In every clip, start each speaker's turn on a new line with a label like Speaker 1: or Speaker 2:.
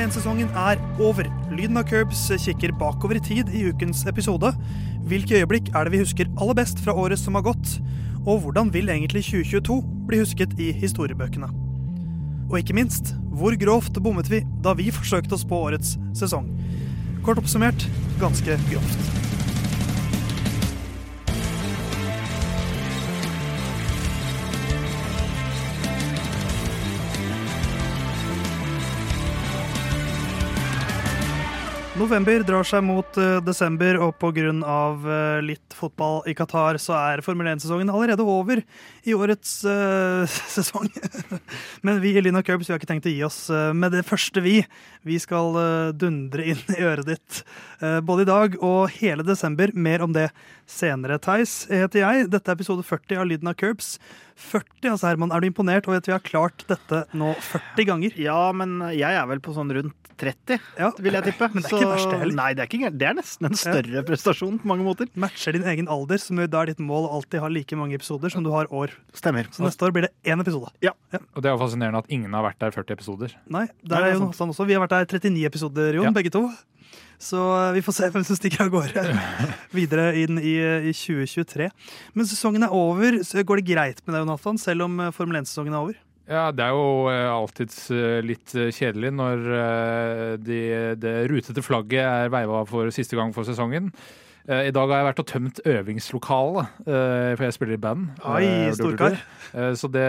Speaker 1: Formel 1-sesongen er over. Lyden av Curbs kikker bakover i tid i ukens episode. Hvilke øyeblikk er det vi husker aller best fra året som har gått? Og hvordan vil egentlig 2022 bli husket i historiebøkene? Og ikke minst, hvor grovt bommet vi da vi forsøkte oss på årets sesong? Kort oppsummert ganske grovt. November drar seg mot eh, desember, og pga. Uh, litt fotball i Qatar, så er Formel 1-sesongen allerede over i årets uh, sesong. Men vi i Lina Curbs vi har ikke tenkt å gi oss uh, med det første, vi. Vi skal dundre inn i øret ditt både i dag og hele desember. Mer om det senere. Theis heter jeg. Dette er episode 40 av Lyden av Curbs. 40, altså Herman, Er du imponert over at vi har klart dette nå 40 ganger?
Speaker 2: Ja, men jeg er vel på sånn rundt 30, ja. vil jeg tippe.
Speaker 1: Men det er ikke verst, det heller.
Speaker 2: Nei, det er, ikke, det er nesten en større ja. prestasjon på mange måter.
Speaker 1: Matcher din egen alder, som da er ditt mål å alltid ha like mange episoder som du har år.
Speaker 2: Stemmer.
Speaker 1: Så neste år blir det én episode.
Speaker 2: Ja.
Speaker 3: ja. Og det er jo fascinerende at ingen har vært der 40 episoder.
Speaker 1: Nei, der er, er Jon Hassan også. Vi har vært der 39 episoder, Jon, begge to. Så eh, vi får se hvem som stikker av gårde videre inn i, i, 2023. Men sesongen er over. Så går det greit med deg, Jonathan, selv om eh, Formel 1-sesongen er over?
Speaker 3: Ja, det er jo alltids alltid eh, litt eh, kjedelig når de, det rutete flagget er veiva for siste gang for sesongen. I dag har jeg vært og tømt øvingslokalet, for jeg spiller i band.
Speaker 1: Oi, storkar.
Speaker 3: Så det,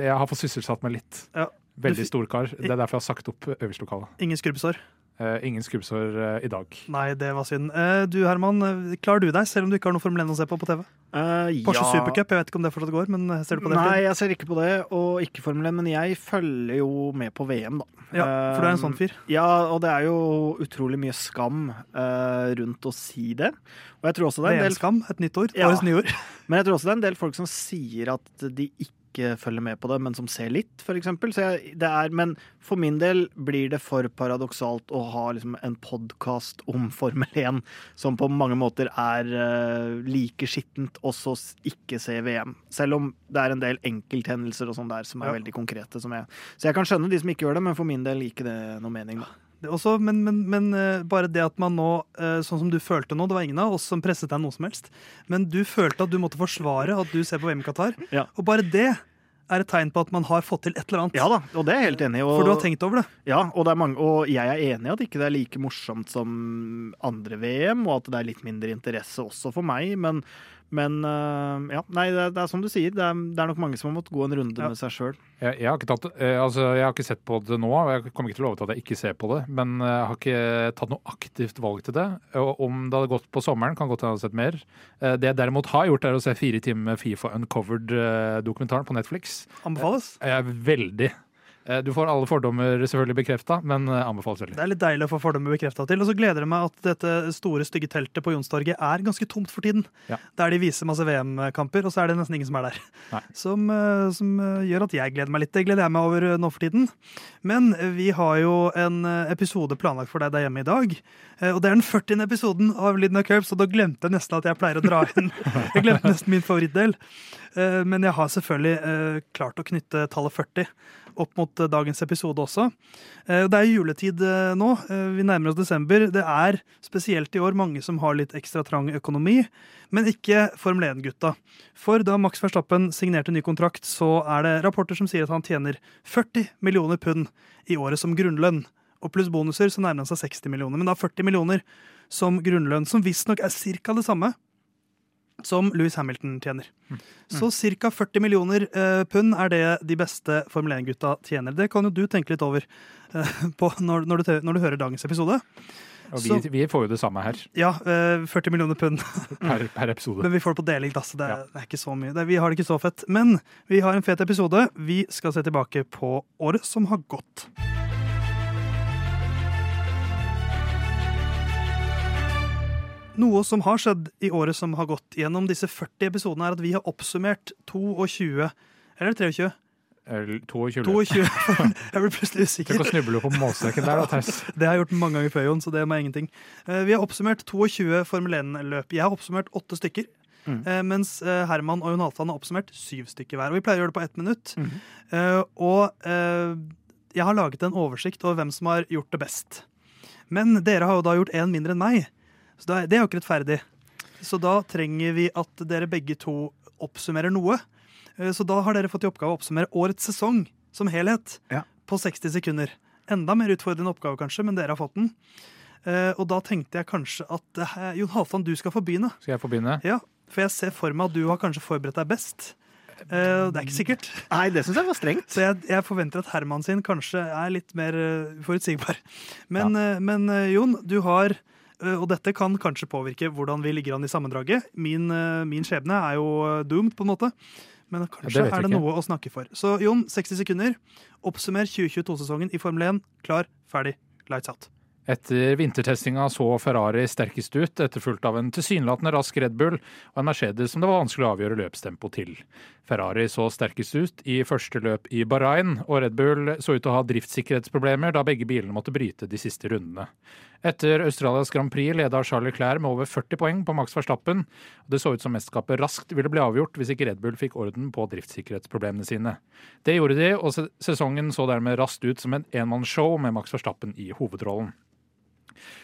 Speaker 3: jeg har fått sysselsatt meg litt. Ja. Veldig storkar. Det er derfor jeg har sagt opp øvingslokalet.
Speaker 1: Ingen skrubbsår?
Speaker 3: Uh, ingen skrubbsår uh, i dag.
Speaker 1: Nei, det var synd. Uh, du Herman, klarer du deg selv om du ikke har noe Formel 1 å se på på TV? Porsche ja. Supercup, jeg vet ikke om det fortsatt går, men ser du på det?
Speaker 2: Nei, jeg ser ikke på det, og ikke Formel 1, men jeg følger jo med på VM, da.
Speaker 1: Ja, For du er en sånn fyr?
Speaker 2: Ja, og det er jo utrolig mye skam rundt å si det. Og jeg tror også det er en del
Speaker 1: skam, et nytt ord. Ja. Årets nyord.
Speaker 2: men jeg tror også det er en del folk som sier at de ikke ikke følger med på det, men som ser litt, f.eks. Men for min del blir det for paradoksalt å ha liksom en podkast om Formel 1 som på mange måter er uh, like skittent, og så ikke se VM. Selv om det er en del enkelthendelser og sånn der som er ja. veldig konkrete. Jeg, så jeg kan skjønne de som ikke gjør det, men for min del gir det noe mening. da.
Speaker 1: Også, men, men, men, eh, bare det at man nå, eh, sånn som du følte nå, det var ingen av oss som presset deg noe som helst, men du følte at du måtte forsvare at du ser på VM i Qatar. Ja. Og bare det er et tegn på at man har fått til et eller annet.
Speaker 2: Ja da, og det er jeg helt enig i.
Speaker 1: For du har tenkt over det?
Speaker 2: Ja, og, det mange, og, jeg er enig i at ikke det er like morsomt som andre VM, og at det er litt mindre interesse også for meg, men men uh, ja, nei, det, det, er som du sier, det er, det er, nok mange som har måttet gå en runde ja. med seg sjøl.
Speaker 3: Jeg, jeg, eh, altså, jeg, har ikke sett på det nå, og jeg kommer ikke til å love at jeg ikke ser på det. Men eh, jeg har ikke tatt noe aktivt valg til det. Og om det hadde gått på sommeren, kan godt hende jeg hadde sett mer. Det jeg derimot har gjort, er å se fire timer Fifa Uncovered-dokumentaren på Netflix.
Speaker 1: Anbefales?
Speaker 3: Jeg er veldig Eh, du får alle fordommer selvfølgelig bekrefta, men eh, anbefales veldig.
Speaker 1: Det er litt deilig å få fordommer bekrefta til. Og så gleder det meg at dette store, stygge teltet på Jonstorget er ganske tomt for tiden. Ja. Der de viser masse VM-kamper, og så er det nesten ingen som er der. Som, eh, som, gjør at jeg gleder meg litt. Det gleder jeg meg over nå for tiden. Men vi har jo en episode planlagt for deg der hjemme i dag. Og det er den 40. episoden av Lyden av Curbs, og da glemte jeg nesten at jeg pleier å dra inn Jeg glemte nesten min favorittdel. Men jeg har selvfølgelig klart å knytte tallet 40 opp mot eh, dagens episode også. Eh, det er juletid eh, nå. Vi nærmer oss desember. Det er spesielt i år mange som har litt ekstra trang økonomi, men ikke Formel 1-gutta. For da Max Verstappen signerte ny kontrakt, så er det rapporter som sier at han tjener 40 millioner pund i året som grunnlønn. Og pluss bonuser så nærmer han seg 60 millioner. Men da 40 millioner som grunnlønn, som visstnok er ca. det samme som Louis Hamilton tjener. Mm. Så ca. 40 millioner uh, pund er det de beste Formel 1-gutta tjener. Det kan jo du tenke litt over uh, når, når, du, når, du, hører dagens episode.
Speaker 3: Og vi, så, vi, får jo det samme her.
Speaker 1: Ja, eh, 40 millioner pund.
Speaker 3: per, per, episode.
Speaker 1: Men vi får det på deling, da, så det, ja. det er ikke så mye. Det, vi har det ikke så fett. Men vi har en fet episode. Vi skal se tilbake på året som har gått. Noe som har skjedd i året som har gått gjennom disse 40 episodene, er at vi har oppsummert 22 Eller 23?
Speaker 3: 22.
Speaker 1: 22. jeg ble plutselig usikker.
Speaker 3: Tenk å snuble på målstreken der, da, Theis.
Speaker 1: Det har jeg gjort mange ganger før, Jon, så det må jeg ingenting. Eh, vi har oppsummert 22 Formel 1-løp. Jeg har oppsummert åtte stykker. Mm. Eh, mens eh, Herman og Jon Halvdan har oppsummert syv stykker hver. Og vi pleier å gjøre det på ett minutt. Mm. Og jeg har laget en oversikt over hvem som har gjort det best. Men dere har jo da gjort én mindre enn meg, så det er jo ikke rettferdig. Så da trenger vi at dere begge to oppsummerer noe. Eh, så da har dere fått i oppgave å oppsummere årets sesong som helhet
Speaker 2: ja.
Speaker 1: på 60 sekunder. Enda mer utfordrende oppgave, kanskje, men dere har fått den. Eh, og da tenkte jeg kanskje at Jon Halvdan, du skal få begynne.
Speaker 3: Skal jeg få begynne?
Speaker 1: Ja, For jeg ser for meg at du har kanskje forberedt deg best. Det er ikke sikkert.
Speaker 2: Nei, det syns jeg var strengt.
Speaker 1: Så jeg, jeg, forventer at Herman sin kanskje er litt mer forutsigbar. Men, ja. men Jon, du har Og dette kan kanskje påvirke hvordan vi ligger an i sammendraget. Min, min skjebne er jo doomed, på en måte. Men kanskje ja, er det noe å snakke for. Så Jon, 60 sekunder. Oppsummer 2022-sesongen i Formel 1. Klar, ferdig, lights out.
Speaker 3: Etter vintertestinga så Ferrari sterkest ut, etterfulgt av en tilsynelatende rask Red Bull og en Mercedes som det var vanskelig å avgjøre løpstempo til. Ferrari så sterkest ut i første løp i Bahrain, og Red Bull så ut til å ha driftssikkerhetsproblemer da begge bilene måtte bryte de siste rundene. Etter Australias Grand Prix leda Charlie Clair med over 40 poeng på Max Verstappen. Det så ut som mesterskapet raskt ville bli avgjort hvis ikke Red Bull fikk orden på driftssikkerhetsproblemene sine. Det gjorde de, og sesongen så dermed raskt ut som en enmannsshow med Max Verstappen i hovedrollen.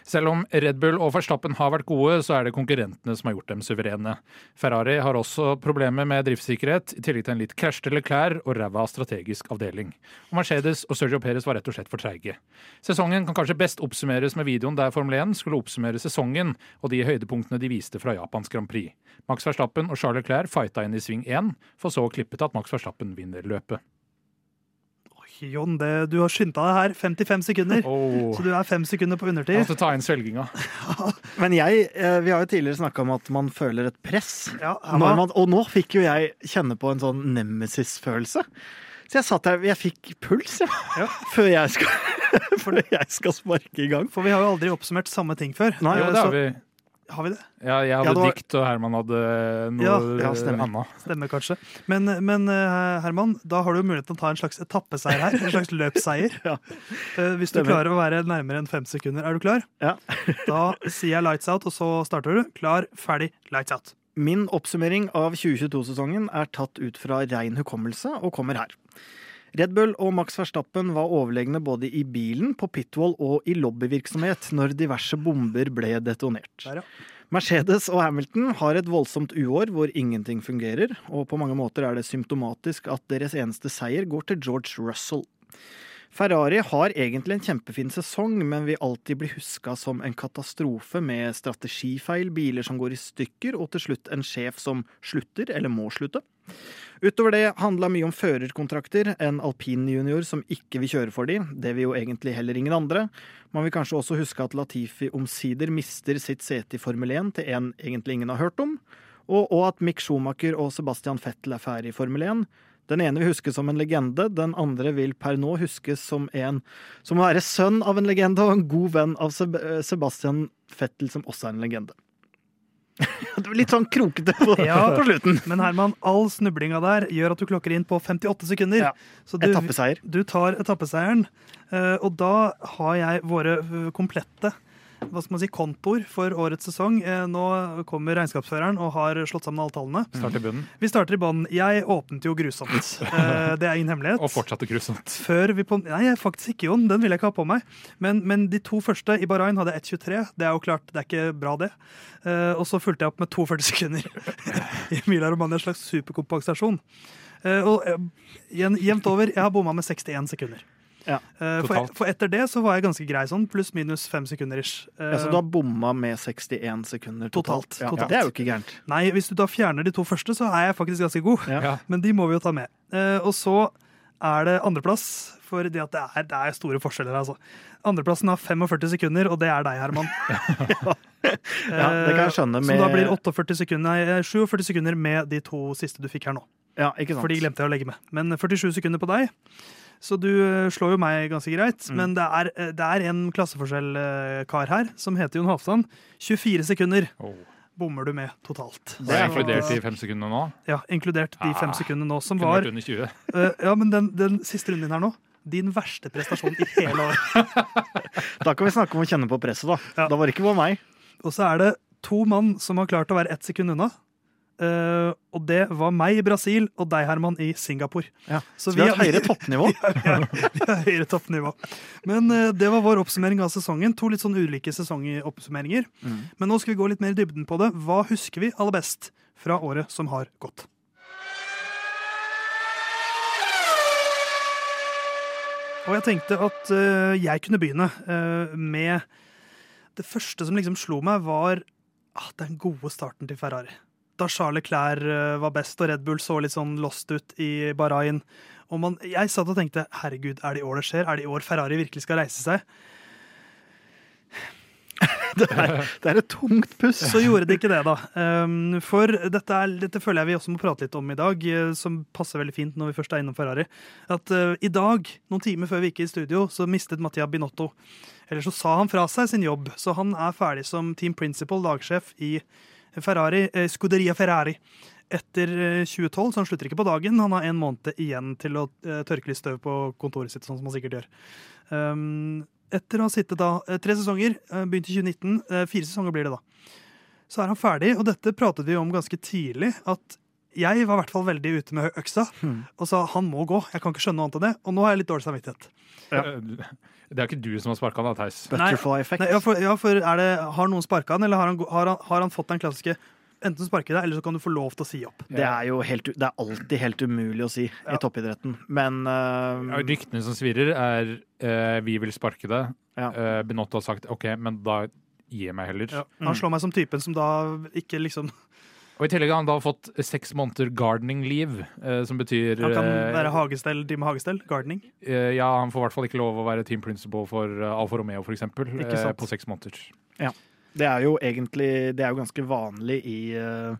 Speaker 3: Selv om Red Bull og Verstappen har vært gode, så er det konkurrentene som har gjort dem suverene. Ferrari har også problemer med driftssikkerhet, i tillegg til en litt krasjete Leclerc og ræva strategisk avdeling. Og Mercedes og Sergio Perez var rett og slett for treige. Sesongen kan kanskje best oppsummeres med videoen der Formel 1 skulle oppsummere sesongen og de høydepunktene de viste fra Japans Grand Prix. Max Verstappen og Charles Leclerc fighta inn i sving 1, for så å klippe til at Max Verstappen vinner løpet.
Speaker 1: Jon, det, du har skynda deg her 55 sekunder. Oh. Så du er fem sekunder på undertid.
Speaker 3: Jeg måtte ta inn svelginga.
Speaker 2: Men jeg, eh, vi har jo tidligere snakka om at man føler et press. Ja, man, og nå fikk jo jeg kjenne på en sånn nemesis-følelse. Så jeg satt der, jeg fikk puls, ja. ja. Før, jeg skal, før jeg skal sparke i gang.
Speaker 1: For vi har jo aldri oppsummert samme ting før.
Speaker 3: Nei, jo, det har vi.
Speaker 1: Har vi det?
Speaker 3: Ja, jeg hadde ja, var... dikt, og Herman hadde noe ja, ja,
Speaker 1: stemmer. annet. Stemmer kanskje. Men, men, eh, Herman, da har du mulighet til å ta en slags etappeseier her. En slags løpsseier. ja. Eh, hvis du stemmer. klarer å være nærmere enn fem sekunder. Er du klar?
Speaker 2: Ja.
Speaker 1: da sier jeg lights out, og så starter du. Klar, ferdig, lights out.
Speaker 2: Min oppsummering av 2022-sesongen er tatt ut fra rein hukommelse og kommer her. Red Bull og Max Verstappen var overlegne både i bilen, på pitwall og i lobbyvirksomhet når diverse bomber ble detonert. Mercedes og Hamilton har et voldsomt uår hvor ingenting fungerer, og på mange måter er det symptomatisk at deres eneste seier går til George Russell. Ferrari har egentlig en kjempefin sesong, men vil alltid bli huska som en katastrofe med strategifeil, biler som går i stykker, og til slutt en sjef som slutter, eller må slutte. Utover det handla mye om førerkontrakter, en alpinjunior som ikke vil kjøre for de, det vil jo egentlig heller ingen andre. Man vil kanskje også huske at Latifi omsider mister sitt sete i Formel 1 til en egentlig ingen har hørt om, og, og at Mick Schumacher og Sebastian Fettel er ferdig i Formel 1. Den ene vil huskes som en legende, den andre vil per nå huskes som en som må være sønn av en legende og en god venn av Sebastian Fettel, som også er en legende. Det var litt sånn krokete på, ja, på, slutten.
Speaker 1: Men Herman, all snublinga der gjør at du klokker inn på 58 sekunder. Ja,
Speaker 2: så du, etappeseier.
Speaker 1: Du tar etappeseieren. Eh, og da har jeg våre eh, komplette hva skal man si, kontoer for årets sesong. Eh, nå kommer regnskapsføreren og har slått sammen alle tallene.
Speaker 3: Starter bunnen.
Speaker 1: Vi starter i bunnen. Jeg åpnet jo grusomt. Eh, det er ingen hemmelighet.
Speaker 3: og fortsatte grusomt.
Speaker 1: Før vi på, nei, faktisk ikke, Jon. Den vil jeg ikke ha på meg. Men, men de to første i Bahrain hadde 1,23. Det er jo klart, det er ikke bra, det. Eh, og så fulgte jeg opp med 42 sekunder i Mila Romania, en slags superkompensasjon. Og jevnt over, jeg har bomma med 61 sekunder.
Speaker 2: Ja,
Speaker 1: uh, for, for, etter det så var jeg ganske grei sånn, pluss-minus fem sekunder ish.
Speaker 2: Uh, ja, så du har bomma med 61 sekunder totalt?
Speaker 1: totalt, ja. totalt.
Speaker 2: Det er jo ikke gærent.
Speaker 1: Nei, hvis du da fjerner de to første, så er jeg faktisk ganske god. Men de må vi jo ta med. Uh, og så er det andreplass, for det, det, er, det er store forskjeller, altså. Andreplassen har 45 sekunder, og det er deg, Herman.
Speaker 2: ja, det kan jeg skjønne.
Speaker 1: Med... Så da blir 48 sekunder, nei, 47 sekunder med de to siste du fikk her nå.
Speaker 2: Ja, ikke sant.
Speaker 1: For de glemte jeg å legge med. Men 47 sekunder på deg. Så du eh, slår jo meg ganske greit. Mm. Men det er, eh, det er en klasseforskjell-kar her som heter Jon Halvdan. 24 sekunder. Oh. Bommer du med totalt.
Speaker 3: Det er inkludert de fem sekundene nå?
Speaker 1: Ja, inkludert de fem ah, sekundene nå, som var
Speaker 3: under 20.
Speaker 1: Uh, Ja, men den, den siste runden din her nå din verste prestasjon i hele år.
Speaker 2: da kan vi snakke om å kjenne på presset, da. Ja. Da var det ikke bare meg.
Speaker 1: Og så er det to mann som har klart å være ett sekund unna. Uh, og det var meg i Brasil og deg, Herman, i Singapore.
Speaker 2: Ja. Så, vi, vi har høyere toppnivå.
Speaker 1: vi, har, vi har høyere toppnivå. Men uh, det var vår oppsummering av sesongen. To litt sånn ulike sesongoppsummeringer. Mm. Men nå skal vi gå litt mer i dybden på det. Hva husker vi aller best fra året som har gått? Og jeg tenkte at uh, jeg kunne begynne med Det første som liksom slo meg, var ah, den gode starten til Ferrari da Charles Leclerc eh, var best og Red Bull så litt sånn lost ut i Bahrain. Og man, jeg satt og tenkte herregud, er det i år det skjer? Er det i år Ferrari virkelig skal reise seg?
Speaker 2: det, er, det er, et tungt puss.
Speaker 1: Så gjorde det ikke det, da. Um, for dette, er, dette, føler jeg vi også må prate litt om i dag, eh, som passer veldig fint når vi først er innom Ferrari. At uh, i dag, noen timer før vi gikk i studio, så mistet Mattia Binotto. Eller så sa han fra seg sin jobb, så han er ferdig som team principal, lagsjef i eh, Scuderia Ferrari etter 2012, eh, så han slutter ikke på dagen. Han har en måned igjen til å eh, tørke litt støv på kontoret sitt, sånn som han sikkert gjør. Um, etter å ha sittet da tre sesonger, begynte i 2019, fire sesonger blir det da, så er han ferdig. Og dette pratet vi om ganske tidlig, at jeg var i hvert fall veldig ute med øksa hmm. og sa han må gå. Jeg kan ikke skjønne noe annet enn det. Og nå har jeg litt dårlig samvittighet.
Speaker 3: Ja. Det er ikke du som har sparka han, da, Theis?
Speaker 2: Butterfly effect.
Speaker 1: Nei, ja, for, ja, for det, har noen sparka han, eller har han, har, han, har han, fått den klassiske Enten sparke deg, eller så kan du få lov til å si opp.
Speaker 2: Det er jo helt, det er alltid helt umulig å si ja. i toppidretten, men uh,
Speaker 3: Ryktene som svirrer, er uh, 'vi vil sparke deg'. Ja. Uh, Benotto har sagt 'OK, men da gir jeg meg heller'. Ja.
Speaker 1: Han slår meg som typen som da ikke liksom
Speaker 3: og I tillegg har han da fått seks måneder gardening leave, eh, som betyr
Speaker 1: Han kan eh, være hagestell, drive med hagestell? Gardening?
Speaker 3: Eh, ja, han får i hvert fall ikke lov å være team principal for Alfa Romeo, f.eks., eh, på seks måneder.
Speaker 2: Ja. Det er jo egentlig det er jo ganske vanlig i uh,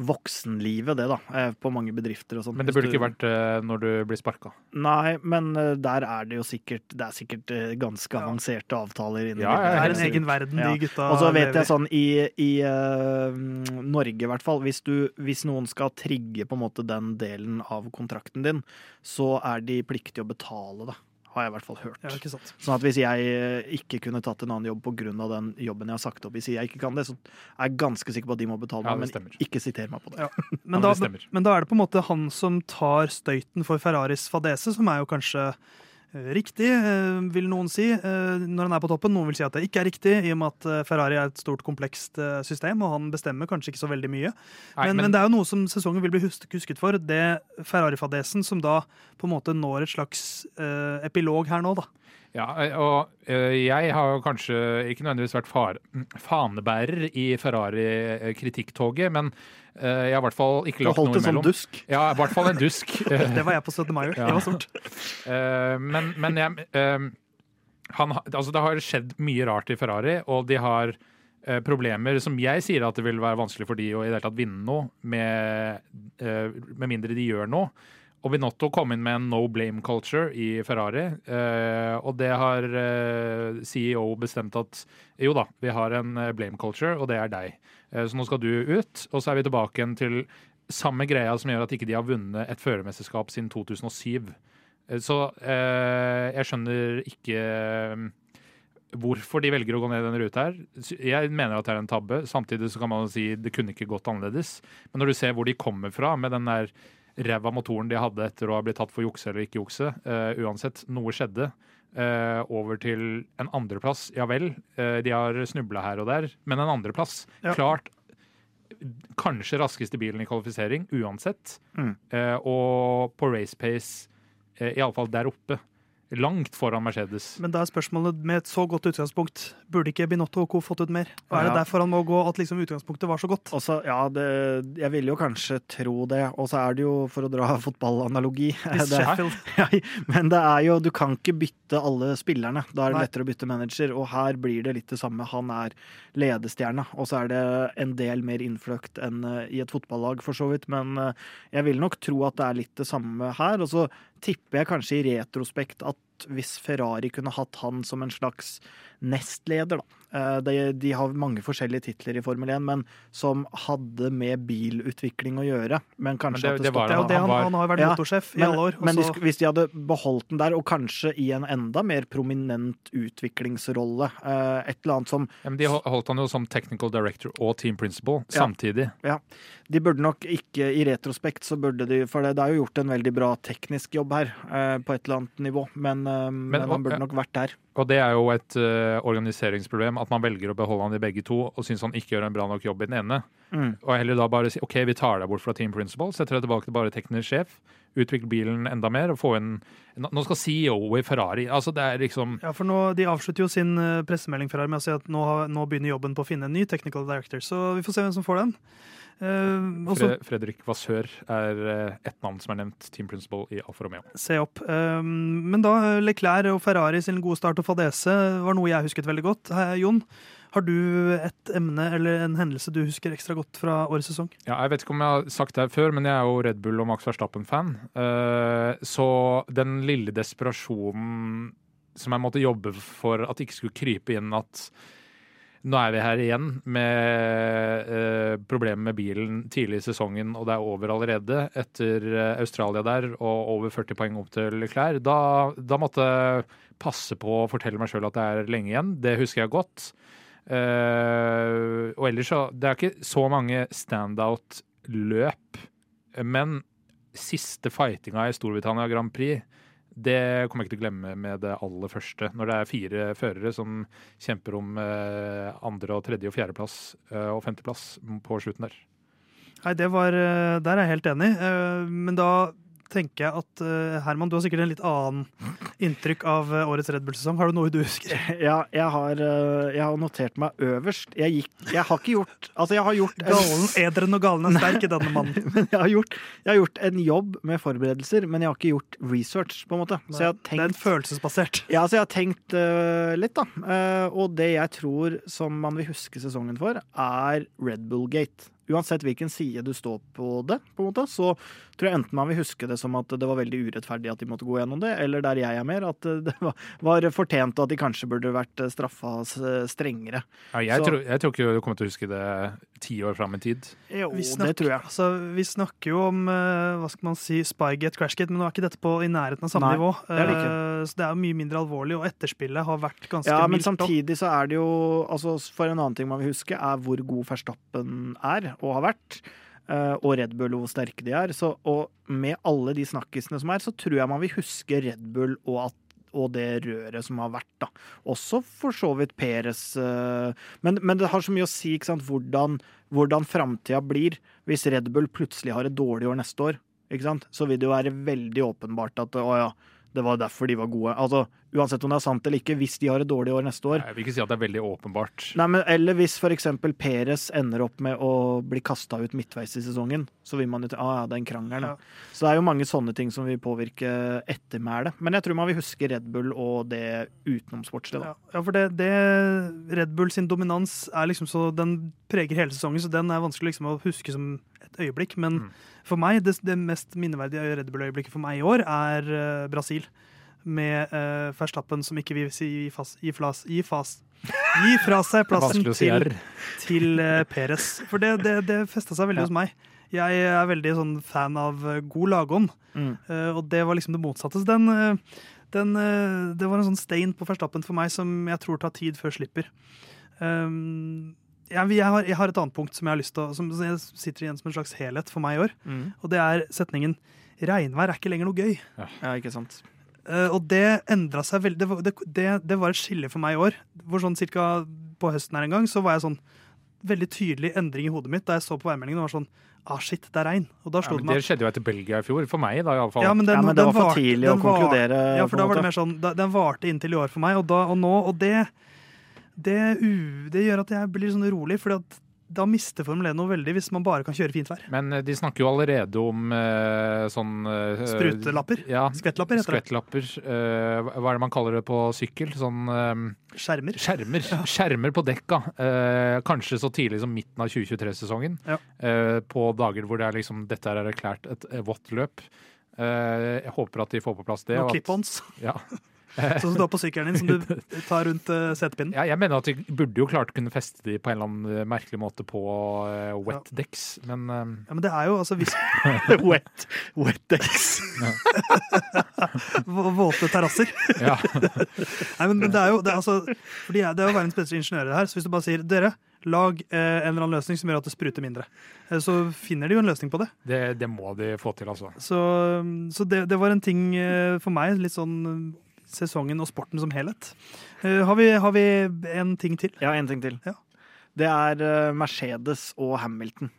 Speaker 2: voksenlivet, det, da. Uh, på mange bedrifter og sånn.
Speaker 3: Men det burde du, ikke vært uh, når du blir sparka?
Speaker 2: Nei, men der er det jo sikkert Det er sikkert ganske ja. avanserte avtaler
Speaker 1: inni ja, Det er en egen verden, ja. de gutta
Speaker 2: Og så vet jeg sånn i, i Norge, i hvert fall, hvis, du, hvis noen skal trigge på en måte den delen av kontrakten din, så er de pliktige å betale det har jeg i hvert fall hørt.
Speaker 1: Ja, ikke sant.
Speaker 2: Sånn at hvis jeg eh, ikke kunne tatt en annen jobb pga. den jobben jeg har sagt opp, hvis jeg ikke kan det, så er jeg ganske sikker på at de må betale ja, meg, men ikke siter meg på det. Ja.
Speaker 1: Men, da, men, da, er det på en måte han som tar støyten for Ferraris fadese, som er jo kanskje riktig, eh, vil noen si, eh, når han er på toppen. Noen vil si at det ikke er riktig, i og med at Ferrari er et stort, komplekst system, og han bestemmer kanskje ikke så veldig mye. Nei, men, men, men, det er jo noe som sesongen vil bli husket for. Det Ferrari-fadesen som da på en måte når et slags uh, epilog her nå, da.
Speaker 3: Ja, og jeg har jo kanskje ikke nødvendigvis vært fanebærer i Ferrari-kritikktoget, men Eh, jeg har i hvert fall ikke lagt noe imellom.
Speaker 2: Du holdt det som dusk?
Speaker 3: Ja, i hvert fall en dusk.
Speaker 1: det var jeg på 17. mai. Ja. Det var stort.
Speaker 3: Eh, men, men jeg, eh, han, altså det har skjedd mye rart i Ferrari, og de har problemer som jeg sier at det vil være vanskelig for de å i det hele tatt vinne noe, med, med mindre de gjør noe. Og Binotto kom inn med en no blame culture i Ferrari. Eh, og det har eh, CEO bestemt at jo da, vi har en blame culture, og det er deg. Eh, så nå skal du ut, og så er vi tilbake igjen til samme greia som gjør at ikke de har vunnet et førermesterskap siden 2007. Eh, så eh, jeg skjønner ikke hvorfor de velger å gå ned den ruta her. Jeg mener at det er en tabbe. Samtidig så kan man si det kunne ikke gått annerledes. Men når du ser hvor de kommer fra med den der ræva motoren de hadde etter å ha blitt tatt for jukse eller ikke jukse, uh, uansett, noe skjedde. Uh, over til en andreplass. Ja vel, uh, de har snubla her og der, men en andreplass. Ja. Klart kanskje raskeste bilen i kvalifisering, uansett. Mm. Og på race pace, uh, iallfall der oppe langt foran Mercedes.
Speaker 1: Men da er spørsmålet, med et så godt utgangspunkt, burde ikke Binotto og co. fått ut mer? Og er det derfor han må gå, at liksom utgangspunktet var så godt?
Speaker 2: Også, ja, det, jeg ville jo kanskje tro det. Og så er det jo, for å dra fotballanalogi det, ja, Men det er jo, du kan ikke bytte alle spillerne. Da er det Nei. lettere å bytte manager. Og her blir det litt det samme. Han er ledestjerne, og så er det en del mer innfløkt enn uh, i et fotballag, for så vidt. Men uh, jeg vil nok tro at det er litt det samme her. Og så tipper jeg kanskje i retrospekt at hvis Ferrari kunne hatt han som en slags nestleder, da. Eh, de, de, har mange forskjellige titler i Formel 1, men som hadde med bilutvikling å gjøre. Men kanskje
Speaker 1: men det, det, var, det, det han, han, har vært ja, motorsjef i alle år.
Speaker 2: Men de, hvis de hadde beholdt den der, og kanskje i en enda mer prominent utviklingsrolle, eh, et eller annet som
Speaker 3: ja, men De holdt han jo som technical director og team principal ja, samtidig.
Speaker 2: Ja. De burde nok ikke, i retrospekt, så burde de For det, det er jo gjort en veldig bra teknisk jobb her, eh, på et eller annet nivå, men, men, men han burde nok vært der.
Speaker 3: Og det er jo et uh, organiseringsproblem at man velger å beholde han i begge to og syns han ikke gjør en bra nok jobb i den ene. Mm. Og heller da bare si OK, vi tar deg bort fra team Principle, setter deg tilbake til bare teknisk sjef, utvikle bilen enda mer og få en Nå skal CEO i Ferrari altså det er liksom
Speaker 1: Ja, for nå, De avslutter jo sin uh, pressemelding Ferrari med å si at nå, nå begynner jobben på å finne en ny technical director, så vi får se hvem som får den.
Speaker 3: Uh, også, Fredrik Vassør er uh, ett navn som er nevnt Team Principal i Alfa Romeo.
Speaker 1: Se opp. Uh, men da Leclerc og Ferrari sin gode start og fadese var noe jeg husket veldig godt. Jon, har du et emne eller en hendelse du husker ekstra godt fra årets sesong?
Speaker 3: Ja, jeg vet ikke om jeg har sagt det før, men jeg er jo Red Bull og Max Verstappen-fan. så den lille desperasjonen som jeg måtte jobbe for at det ikke skulle krype inn at nå er vi her igjen med eh, problemet med bilen tidlig i sesongen, og det er over allerede etter eh, Australia der og over 40 poeng opp til Leclerc. Da, da måtte jeg passe på å fortelle meg sjøl at det er lenge igjen. Det husker jeg godt. Eh, og ellers så Det er ikke så mange standout-løp, men siste fightinga i Storbritannia Grand Prix det kommer jeg ikke til å glemme med det aller første. Når det er fire førere som kjemper om eh, andre- og tredje- og fjerdeplass eh, og femteplass på slutten der.
Speaker 1: Nei, var, eh, Der er jeg helt enig. Men da tenker jeg at Herman, du har sikkert en litt annen inntrykk av årets Red Bull-sesong. Har du noe du husker?
Speaker 2: Ja, jeg har, jeg har notert meg øverst. Jeg, gikk, jeg, har ikke gjort Altså, jeg har gjort
Speaker 1: Galen, Ederen og galen er sterk i denne mannen.
Speaker 2: jeg har, gjort, jeg har, gjort, en jobb med forberedelser, men jeg har ikke gjort research, på en måte.
Speaker 1: Så jeg har tenkt, det er en følelsesbasert.
Speaker 2: Ja, så jeg har tenkt uh, litt, da. Uh, og det jeg tror som man vil huske sesongen for, er Red Bull Gate uansett hvilken side du står på det, på en måte, så tror jeg enten man vil huske det som at det var veldig urettferdig at de måtte gå gjennom det, eller der jeg er mer, at det var, var fortjent og at de kanskje burde vært straffa strengere.
Speaker 3: Ja, jeg, så, tror, jeg, tror, ikke du kommer til å huske det ti år fram i tid.
Speaker 2: Jo, snakker, det tror jeg.
Speaker 1: Altså, vi snakker jo om eh, hva skal man si, Spygate, Crashgate, men nå er ikke dette på i nærheten av samme Nei, nivå. Det det ikke. så det er jo mye mindre alvorlig, og etterspillet har vært ganske mildt.
Speaker 2: Ja, men samtidig så er det jo altså, For en annen ting man vil huske, er hvor god Verstappen er og har vært. Eh, og Red Bull og hvor sterke de er. Så, og med alle de snakkisene som er, så tror jeg man vil huske Red Bull og, at, og det røret som har vært. da. Også for så vidt Peres. Eh, men, men, det har så mye å si ikke sant, hvordan, hvordan framtida blir. Hvis Red Bull plutselig har et dårlig år neste år, ikke sant? så vil det jo være veldig åpenbart at å ja, det var derfor de var gode. Altså, Uansett om det er sant eller ikke, hvis de har et dårlig år neste år.
Speaker 3: Jeg vil ikke si at det er veldig åpenbart.
Speaker 2: Nei, men, Eller hvis f.eks. Peres ender opp med å bli kasta ut midtveis i sesongen, så vil man jo til ah, ja, den krangelen. Ja. Så det er jo mange sånne ting som vil påvirke ettermælet. Men jeg tror man vil huske Red Bull og det utenomsportslige.
Speaker 1: Ja, ja, for det, det, Red Bull sin dominans er liksom så Den preger hele sesongen, så den er vanskelig liksom å huske som et øyeblikk. Men mm. for meg, det, det mest minneverdige Red Bull-øyeblikket for meg i år er uh, Brasil med uh, Verstappen som ikke vil si gi, fas, gi, flas, gi, fas, gi fra seg plassen til, til uh, Peres. For det, det, det festa seg veldig ja. hos meg. Jeg er veldig sånn fan av uh, god lagånd, mm. uh, og det var liksom det motsatte. Så den, den, det var en sånn stein på Verstappen for meg som jeg tror tar tid før slipper. Um, jeg, jeg, har, jeg, har, et annet punkt som jeg har lyst til å, som sitter igjen som en slags helhet for meg i år. Mm. Og det er setningen 'regnvær er ikke lenger noe gøy'.
Speaker 2: Ja, ja ikke sant.
Speaker 1: Uh, og det endra seg veldig. Det, det, det, var et skille for meg i år. Hvor sånn cirka på høsten her en gang så var jeg sånn veldig tydelig endring i hodet mitt da jeg så på værmeldingen og var sånn Ah, shit, det er regn. Og da
Speaker 3: slo ja, det, det skjedde jo etter Belgia i fjor. For meg, da iallfall.
Speaker 2: Ja, men, den, ja, men det var for tidlig å konkludere.
Speaker 1: Ja, for da var det mer sånn Den varte inntil i år for meg, og, da, og nå Og det, det, det, gjør at jeg blir sånn urolig, fordi da mister Formel 1 noe veldig hvis man bare kan kjøre fint vær.
Speaker 3: Men eh, de snakker jo allerede om uh, sånn uh,
Speaker 1: Sprutelapper?
Speaker 3: Ja,
Speaker 1: skvettlapper,
Speaker 3: heter skvettlapper. det. Uh, hva er det man kaller det på sykkel? Sånn
Speaker 1: Skjermer.
Speaker 3: Skjermer, ja. Skjermer på dekka. kanskje så tidlig som midten av 2023-sesongen. Ja. på dager hvor det er liksom, dette er erklært et vått løp. jeg håper at de får på plass det.
Speaker 1: Og clip-ons.
Speaker 3: Ja.
Speaker 1: Sånn som du har på sykkelen din, som du tar rundt uh, setepinnen.
Speaker 3: Ja, jeg mener at vi burde jo klart kunne feste de på en eller annen merkelig måte på uh, wet decks, men uh...
Speaker 1: Ja, men det er jo altså hvis
Speaker 2: Wet, wet decks.
Speaker 1: Våte terrasser. Ja. Nei, men, men, det er jo det er, altså, fordi det er jo verdens beste ingeniører her, så hvis du bare sier dere Lag eh, en eller annen løsning som gjør at det spruter mindre. Eh, så finner de jo en løsning på det.
Speaker 3: Det, det må de få til, altså.
Speaker 1: Så, så det, det, var en ting eh, for meg, litt sånn eh, sesongen og sporten som helhet. Eh, har, vi, har, vi, en ting til?
Speaker 2: Ja, en ting til. Ja. Det er eh, Mercedes og Hamilton.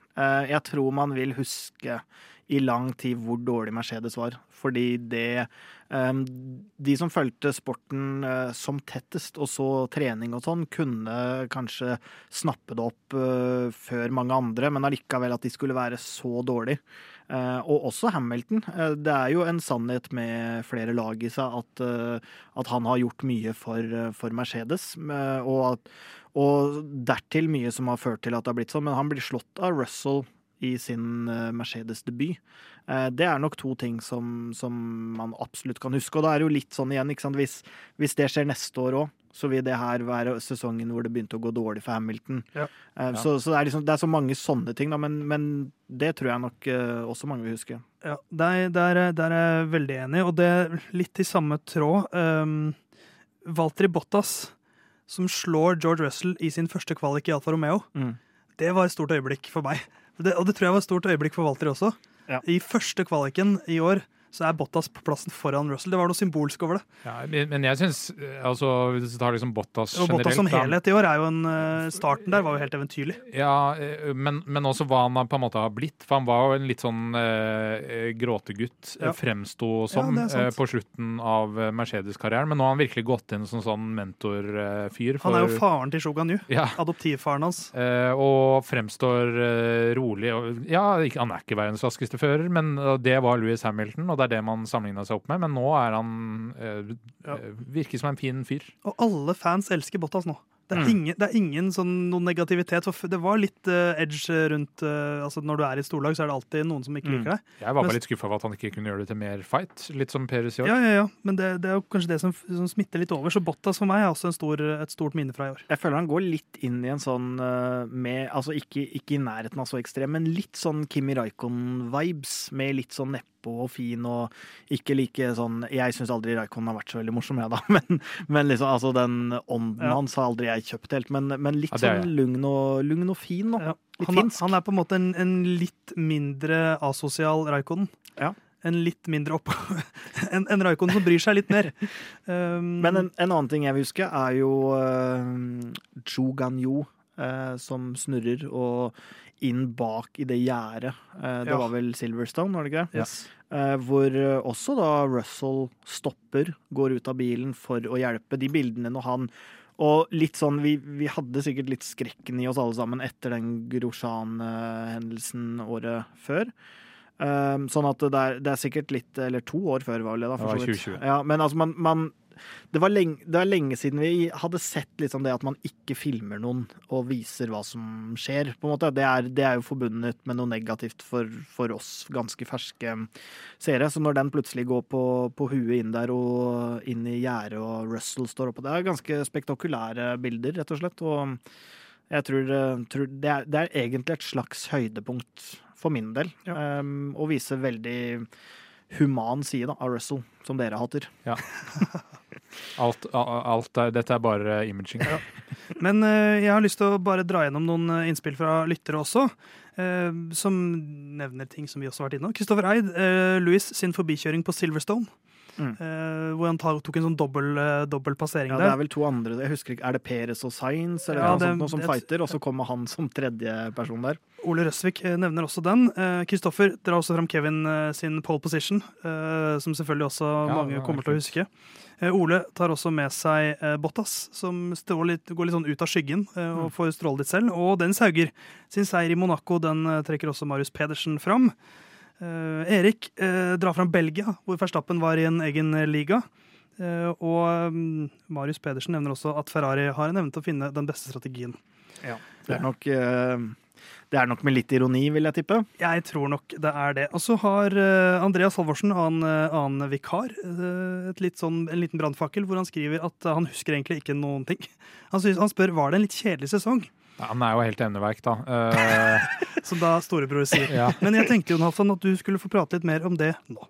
Speaker 2: jeg tror man vil huske i lang tid hvor dårlig Mercedes var. Fordi det De som fulgte sporten som tettest og så trening og sånn, kunne kanskje snappe det opp før mange andre, men allikevel at de skulle være så dårlig. Uh, og også Hamilton. det er jo en sannhet med flere lag i seg at, at han har gjort mye for, for Mercedes. og, at, og dertil mye som har ført til at det har blitt sånn, men han blir slått av Russell i sin eh, Mercedes-debut. Eh, det er nok to ting som, som, man absolutt kan huske. Og da er det jo litt sånn igjen, hvis, hvis, det skjer neste år òg, så vil det her være sesongen hvor det begynte å gå dårlig for Hamilton. Ja. Eh, ja. Så, så det, er liksom, det, er så mange sånne ting, da, men, men, det tror jeg nok også mange vil huske.
Speaker 1: Ja, der, der, der er jeg veldig enig, og det er litt i samme tråd. Um, Valtteri Bottas, som slår George Russell i sin første kvalik i Alfa Romeo, mm. det var et stort øyeblikk for meg. Det, og det tror jeg var et stort øyeblikk for Valtri også. Ja. I første kvaliken i år så er Bottas på plassen foran Russell. Det var noe symbolsk over det.
Speaker 3: Ja, men jeg syns altså, Hvis du tar liksom Bottas
Speaker 1: generelt Bottas som helhet i år er jo en eh, Starten der var jo helt eventyrlig.
Speaker 3: Ja, eh, men, men også hva han på en måte har blitt. For han var jo en litt sånn eh, gråtegutt, ja. fremsto som, ja, på slutten av Mercedes-karrieren. Men nå har han virkelig gått inn som sånn mentorfyr.
Speaker 1: Han er jo faren til Shogan Yu. Ja. Adoptivfaren hans.
Speaker 3: Og fremstår rolig. Ja, han er ikke verdens raskeste fører, men det var Louis Hamilton. og det er det man sammenligna seg opp med, men nå er han øh, ja. virker som en fin fyr.
Speaker 1: Og alle fans elsker Bottas nå. Det er, mm. ingen, det er ingen sånn, noen negativitet. Det var litt uh, edge rundt uh, altså Når du er i storlag, så er det alltid noen som ikke mm. liker deg.
Speaker 3: Jeg var bare litt skuffa over at han ikke kunne gjøre det til mer fight. Litt som Peres i år.
Speaker 1: Ja, ja, ja. Men det, det, er jo kanskje det som, som, smitter litt over. Så Bottas for meg er også stor, et stort minne fra i år.
Speaker 2: Jeg føler han går litt inn i en sånn uh, med Altså ikke, ikke, i nærheten av så ekstrem, men litt sånn Kimi Raikon-vibes. Med litt sånn neppe og fin og ikke like sånn Jeg syns aldri Raikon har vært så veldig morsom, jeg, da. Men, men liksom, altså, den ånden ja. hans har aldri jeg kjøpt helt. Men, men litt ja, sånn lugn og, lugn og, fin. Og, ja.
Speaker 1: han, er, han, er på en måte en, en litt mindre asosial Raikon. Ja. En litt mindre opp... en, en Raikon som bryr seg litt mer.
Speaker 2: Um, men en, en, annen ting jeg vil huske, er jo uh, Zhu Ganyo uh, som snurrer. og inn bak i det gjerdet. Eh, det ja. var vel Silverstone, var det ikke? Yes. Eh, hvor eh, også da Russell stopper, går ut av bilen for å hjelpe. De bildene når han og litt sånn, vi, vi, hadde sikkert litt skrekken i oss alle sammen etter den Grosjan-hendelsen året før. Um, sånn at det er, det er, sikkert litt Eller to år før, var det da.
Speaker 3: For det var 2020.
Speaker 2: Ja, men altså, man, man det var, lenge, det var lenge siden vi hadde sett liksom det at man ikke filmer noen og viser hva som skjer. på en måte. Det er, det er jo forbundet med noe negativt for, for, oss ganske ferske seere. Så når den plutselig går på, på huet inn der og inn i gjerdet og Russell står oppå Det er ganske spektakulære bilder, rett og slett. Og jeg tror, tror det, er, det, er, egentlig et slags høydepunkt for min del. Ja. Um, og viser veldig human side da, av Russell, som dere hater. Ja.
Speaker 3: Alt, alt er, dette er bare imaging. Ja.
Speaker 1: Men uh, jeg har lyst til å bare dra gjennom noen eh, innspill fra lyttere også. Uh, som nevner ting som vi også har vært innom. Kristoffer Eid, uh, Louis sin forbikjøring på Silverstone. Mm. Uh, hvor han tok en sånn dobbel, uh, dobbel passering
Speaker 2: ja,
Speaker 1: der.
Speaker 2: Det er vel to andre Jeg husker ikke, Er det Peres og Sainz eller ja, noe, sånt, noe som fighter, og så kommer han som tredje person der?
Speaker 1: Ole Røsvik nevner også den. Kristoffer drar også fram Kevin sin pole position, som selvfølgelig også ja, mange kommer til å huske. Ole tar også med seg Bottas, som litt, går litt sånn ut av skyggen og mm. får stråle litt selv. Og Dennis Hauger sin seier i Monaco den trekker også Marius Pedersen fram. Erik drar fram Belgia, hvor Verstappen var i en egen liga. Og um, Marius Pedersen nevner også at Ferrari har en evne til å finne den beste strategien.
Speaker 2: Ja, det er nok Det er nok med litt ironi, vil jeg tippe.
Speaker 1: Jeg tror nok det er det. Og så har uh, Andreas Halvorsen, annen, uh, annen vikar, uh, sånn, en liten brannfakkel hvor han skriver at han husker egentlig ikke noen ting. Han, synes, han spør var det en litt kjedelig sesong.
Speaker 3: Ja, han er jo helt emneverk, da.
Speaker 1: Som da storebror sier. Ja. Men jeg tenkte jo, Halvdan, at du skulle få prate litt mer om det nå.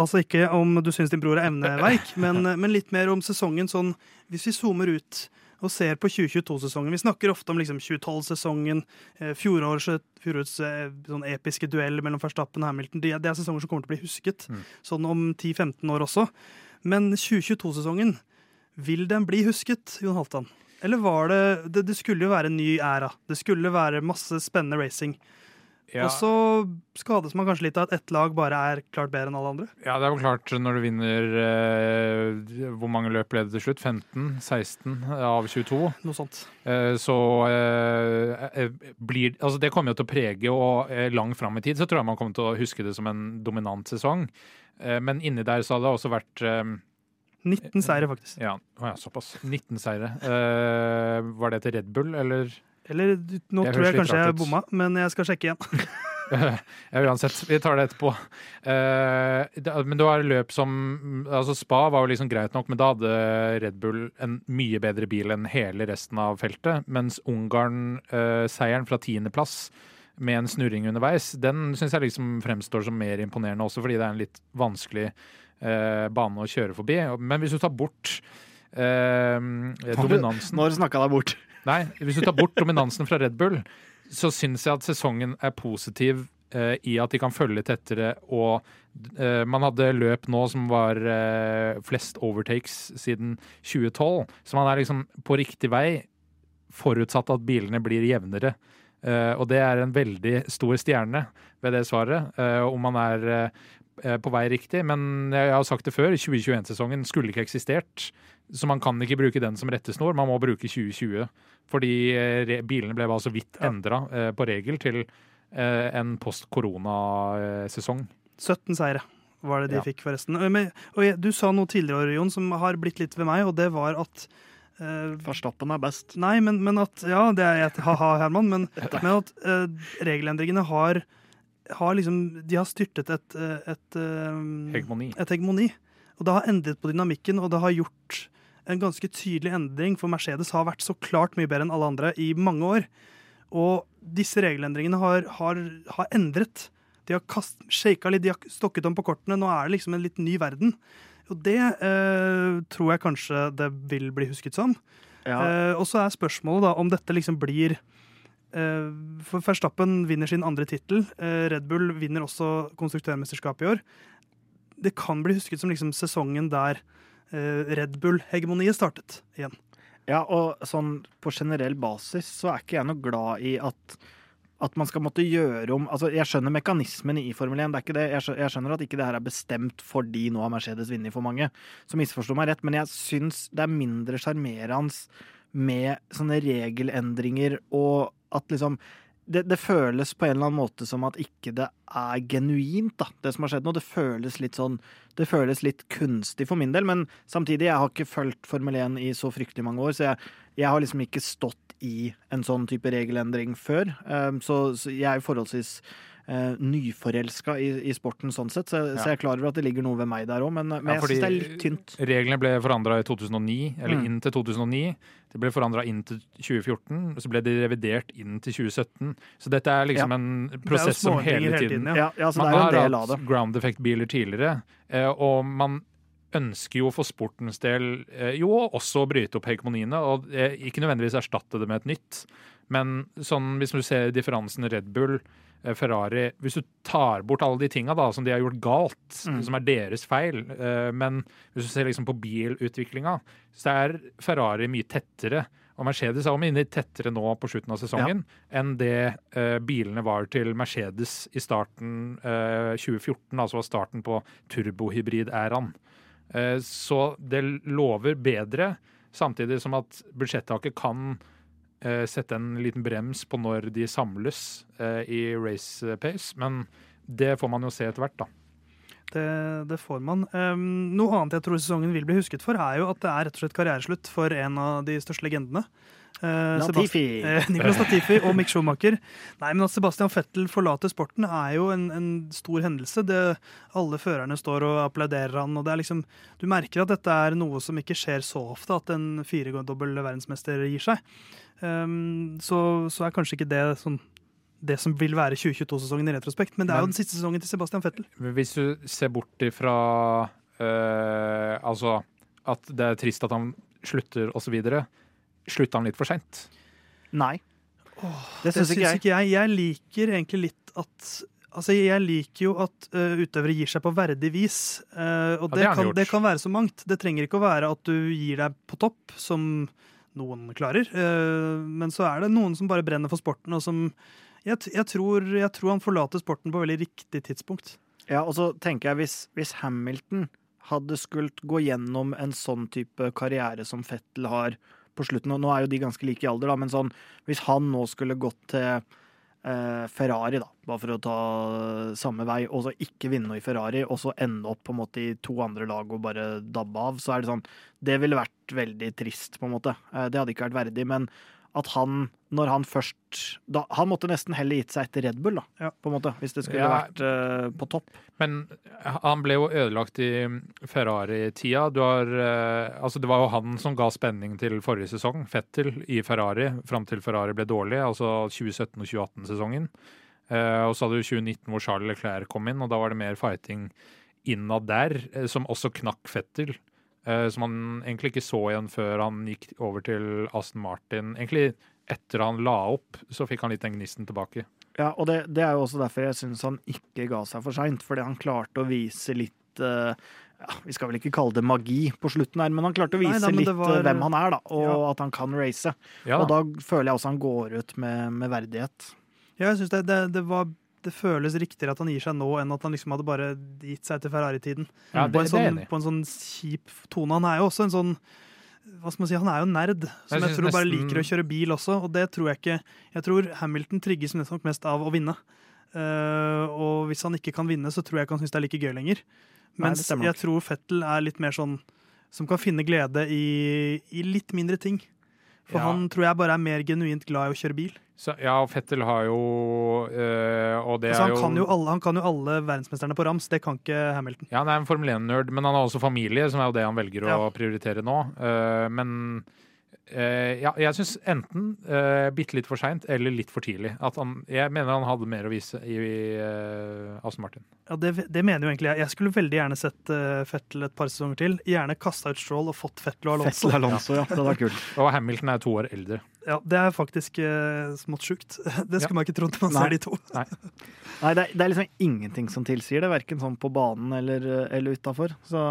Speaker 1: Altså ikke om du syns din bror er evneveik, men, men, litt mer om sesongen sånn Hvis vi zoomer ut og ser på 2022-sesongen Vi snakker ofte om liksom 2012-sesongen, eh, fjorårets, eh, sånn episke duell mellom Verstappen og Hamilton. Det, er sesonger som kommer til å bli husket mm. sånn om 10-15 år også. Men 2022-sesongen, vil den bli husket, Jon Halvdan? Eller var det, det Det skulle jo være en ny æra. Det skulle være masse spennende racing. Ja. Og så skades man kanskje litt av at ett lag bare er klart bedre enn alle andre.
Speaker 3: Ja, det er jo klart når du vinner eh, Hvor mange løp ble det til slutt? 15? 16 av 22?
Speaker 1: Noe sånt.
Speaker 3: Eh, så eh, eh, blir Altså, det kommer jo til å prege, og eh, langt fram i tid så tror jeg man kommer til å huske det som en dominant sesong. Eh, men inni der så hadde det også vært
Speaker 1: 19 seire, faktisk.
Speaker 3: Ja, å, ja såpass. 19 seire. var det til Red Bull, eller?
Speaker 1: Eller nå tror jeg kanskje jeg bomma, men jeg skal sjekke igjen.
Speaker 3: ja, uansett, vi tar det etterpå. Uh, det, men det var løp som altså Spa var jo liksom greit nok, men da hadde Red Bull en mye bedre bil enn hele resten av feltet. Mens Ungarn-seieren uh, fra tiendeplass med en snurring underveis, den syns jeg liksom fremstår som mer imponerende også, fordi det er en litt vanskelig uh, bane å kjøre forbi. Men hvis du tar bort dominansen
Speaker 2: Når snakka deg bort?
Speaker 3: Nei, hvis du tar bort dominansen fra Red Bull, så syns jeg at sesongen er positiv eh, i at de kan følge tettere. Og eh, man hadde løp nå som var eh, flest overtakes siden 2012. Så man er liksom på riktig vei, forutsatt at bilene blir jevnere. Eh, og det er en veldig stor stjerne ved det svaret, eh, om man er eh, på vei riktig. Men jeg har sagt det før, 2021-sesongen skulle ikke eksistert. Så man kan ikke bruke den som rettesnor, man må bruke 2020. Fordi eh, bilene ble bare så vidt endra eh, på regel til eh, en post korona-sesong.
Speaker 1: 17 seire var det de ja. fikk, forresten. Men, og jeg, du sa noe tidligere, Jon, som har blitt litt ved meg, og det var at
Speaker 2: Uh, Verstappen er best.
Speaker 1: Nei, men, men, at Ja, det er et ha-ha, Herman, men, men at uh, regelendringene har, har liksom De har styrtet et, et,
Speaker 3: um, hegemoni.
Speaker 1: et hegemoni. Og det har endret på dynamikken, og det har gjort en ganske tydelig endring, for Mercedes har vært så klart mye bedre enn alle andre i mange år. Og disse regelendringene har, har, har endret. De har kast, shaka litt, de har stokket om på kortene. Nå er det liksom en litt ny verden. Og det eh, tror jeg kanskje det vil bli husket som. Ja. Eh, og så er spørsmålet da om dette liksom blir eh, For Verstappen vinner sin andre tittel. Eh, Red Bull vinner også konstruktørmesterskapet i år. Det kan bli husket som liksom sesongen der Red Bull-hegemoniet startet igjen.
Speaker 2: Ja, og sånn på generell basis så er ikke jeg noe glad i at, at man skal måtte gjøre om altså Jeg skjønner mekanismen i Formel 1, det er ikke det. Jeg skjønner at ikke det her er bestemt fordi nå har Mercedes vunnet for mange. Så misforsto meg rett, men jeg syns det er mindre sjarmerende med sånne regelendringer og at liksom det, det, føles på en eller annen måte som at ikke det er genuint, da, det som har skjedd nå. Det føles litt sånn Det føles litt kunstig for min del, men samtidig, jeg har ikke fulgt Formel 1 i så fryktelig mange år, så jeg, jeg har liksom ikke stått i en sånn type regelendring før. Um, så, så jeg er forholdsvis uh, nyforelska i, i, sporten sånn sett, så, ja. så, jeg er klar over at det ligger noe ved meg der òg, men, men ja, jeg syns det er litt tynt.
Speaker 3: Reglene ble forandra i 2009, eller mm. inn til 2009. Det ble forandra inn til 2014, så ble det revidert inn til 2017. Så dette er liksom ja. en prosess som hele tiden,
Speaker 2: hele tiden Man har hatt
Speaker 3: ground effect-biler tidligere, eh, og man ønsker jo for sportens del eh, jo også å bryte opp hegemoniene, og ikke nødvendigvis erstatte det med et nytt. Men sånn, hvis du ser differansen Red Bull, Ferrari Hvis du tar bort alle de tinga som de har gjort galt, mm. som er deres feil, eh, men hvis du ser liksom på bilutviklinga, så er Ferrari mye tettere. Og Mercedes er mye tettere nå på slutten av sesongen ja. enn det uh, bilene var til Mercedes i starten uh, 2014, altså starten på turbohybrid-æraen. Uh, så det lover bedre, samtidig som at budsjettaket kan Eh, sette en liten brems på når de samles eh, i race pace. Men det får man jo se etter hvert, da.
Speaker 1: Det, det får man. Um, noe annet jeg tror sesongen vil bli husket for, er jo at det er rett og slett karriereslutt for en av de største legendene.
Speaker 2: Uh, Natifi
Speaker 1: Uh, Nicolas Natifi og Mick Schumacher. Nei, men At Sebastian Fettel forlater sporten, er jo en, en stor hendelse. Det, alle førerne står og applauderer han, og det er liksom Du merker at dette er noe som ikke skjer så ofte, at en firedobbel verdensmester gir seg. Um, så, så, er kanskje ikke det sånn det som vil være 2022-sesongen i retrospekt. Men det er men, jo den siste sesongen til Sebastian Fettel.
Speaker 3: Hvis du ser bort ifra øh, altså at det er trist at han slutter osv., slutta han litt for seint?
Speaker 2: Nei.
Speaker 1: Åh, det syns ikke, ikke jeg. Jeg liker egentlig litt at Altså, Jeg liker jo at uh, utøvere gir seg på verdig vis. Uh, og ja, det, det, kan, det, kan, være så mangt. Det trenger ikke å være at du gir deg på topp, som noen klarer. Uh, men så er det noen som bare brenner for sporten, og som jeg, jeg, tror, jeg, tror, han forlater sporten på veldig riktig tidspunkt.
Speaker 2: Ja, og så tenker jeg hvis, hvis Hamilton hadde skulle gå gjennom en sånn type karriere som Fettel har på slutten, og nå er jo de ganske like i alder, da, men sånn, hvis han nå skulle gått til eh, Ferrari, da, bare for å ta samme vei, og så ikke vinne noe i Ferrari, og så ende opp på en måte i to andre lag og bare dabbe av, så er det sånn Det ville vært veldig trist, på en måte. Eh, det hadde ikke vært verdig. Men at han, når han først da, Han måtte nesten heller gitt seg etter Red Bull, da, ja. på en måte, hvis det skulle ja, vært uh, på topp.
Speaker 3: Men han ble jo ødelagt i Ferrari-tida. Uh, altså Det var jo han som ga spenning til forrige sesong, Fettel, i Ferrari, fram til Ferrari ble dårlig, altså 2017- og 2018-sesongen. Uh, eh, og så hadde du 2019 hvor Charles Leclerc kom inn, og da var det mer fighting innad der, som også knakk Fettel. Eh, som han egentlig ikke så igjen før han gikk over til Aston Martin. Egentlig etter han la opp, så fikk han litt den gnisten tilbake.
Speaker 2: Ja, og det, det, er jo også derfor jeg syns han ikke ga seg for seint. Fordi han klarte å vise litt uh, ja, Vi skal vel ikke kalle det magi på slutten her, men han klarte å vise Nei, da, litt var... Eh, hvem han er, da, og ja. at han kan race. Ja. Og da føler jeg også han går ut med, med verdighet.
Speaker 1: Ja, jeg syns det, det, det var det føles riktigere at han gir seg nå, enn at han liksom hadde bare gitt seg til Ferrari-tiden. Ja, på, sånn, på, en sånn kjip tone. Han er jo også en sånn hva skal man si, Han er jo nerd, som jeg, jeg tror bare liker å kjøre bil også. Og det tror jeg ikke Jeg tror Hamilton trigges mest av å vinne. Uh, og hvis han ikke kan vinne, så tror jeg ikke han syns det er like gøy lenger. Mens Nei, jeg tror Fettel er litt mer sånn som kan finne glede i, i litt mindre ting. For ja. han tror jeg bare er mer genuint glad i å kjøre bil.
Speaker 3: Så, ja, Fettel har jo øh, Og det
Speaker 1: altså,
Speaker 3: han
Speaker 1: er jo kan jo alle, Han kan jo alle verdensmesterne på rams, det kan ikke Hamilton.
Speaker 3: Ja, han er en Formel 1-nerd, men han har også familie, som er jo det han velger ja. å prioritere nå. Uh, men Uh, ja, jeg syns enten uh, bitte litt for seint eller litt for tidlig. Han, jeg mener han hadde mer å vise i, i uh, Aston Martin.
Speaker 1: Ja, det, det, mener jo egentlig jeg. Jeg skulle veldig gjerne sett uh, Fettel et par sesonger til. Gjerne kasta ut Stroll og fått Fettel og Alonso.
Speaker 2: Fettel Alonso, ja. Det var kult.
Speaker 3: og Hamilton er to år eldre.
Speaker 1: Ja, det er faktisk smått sjukt. Det skulle ja. man ikke trodd når man Nei. ser de to.
Speaker 2: Nei, Nei det, er, det, er, liksom ingenting som tilsier det, verken sånn på banen eller, eller utafor. Så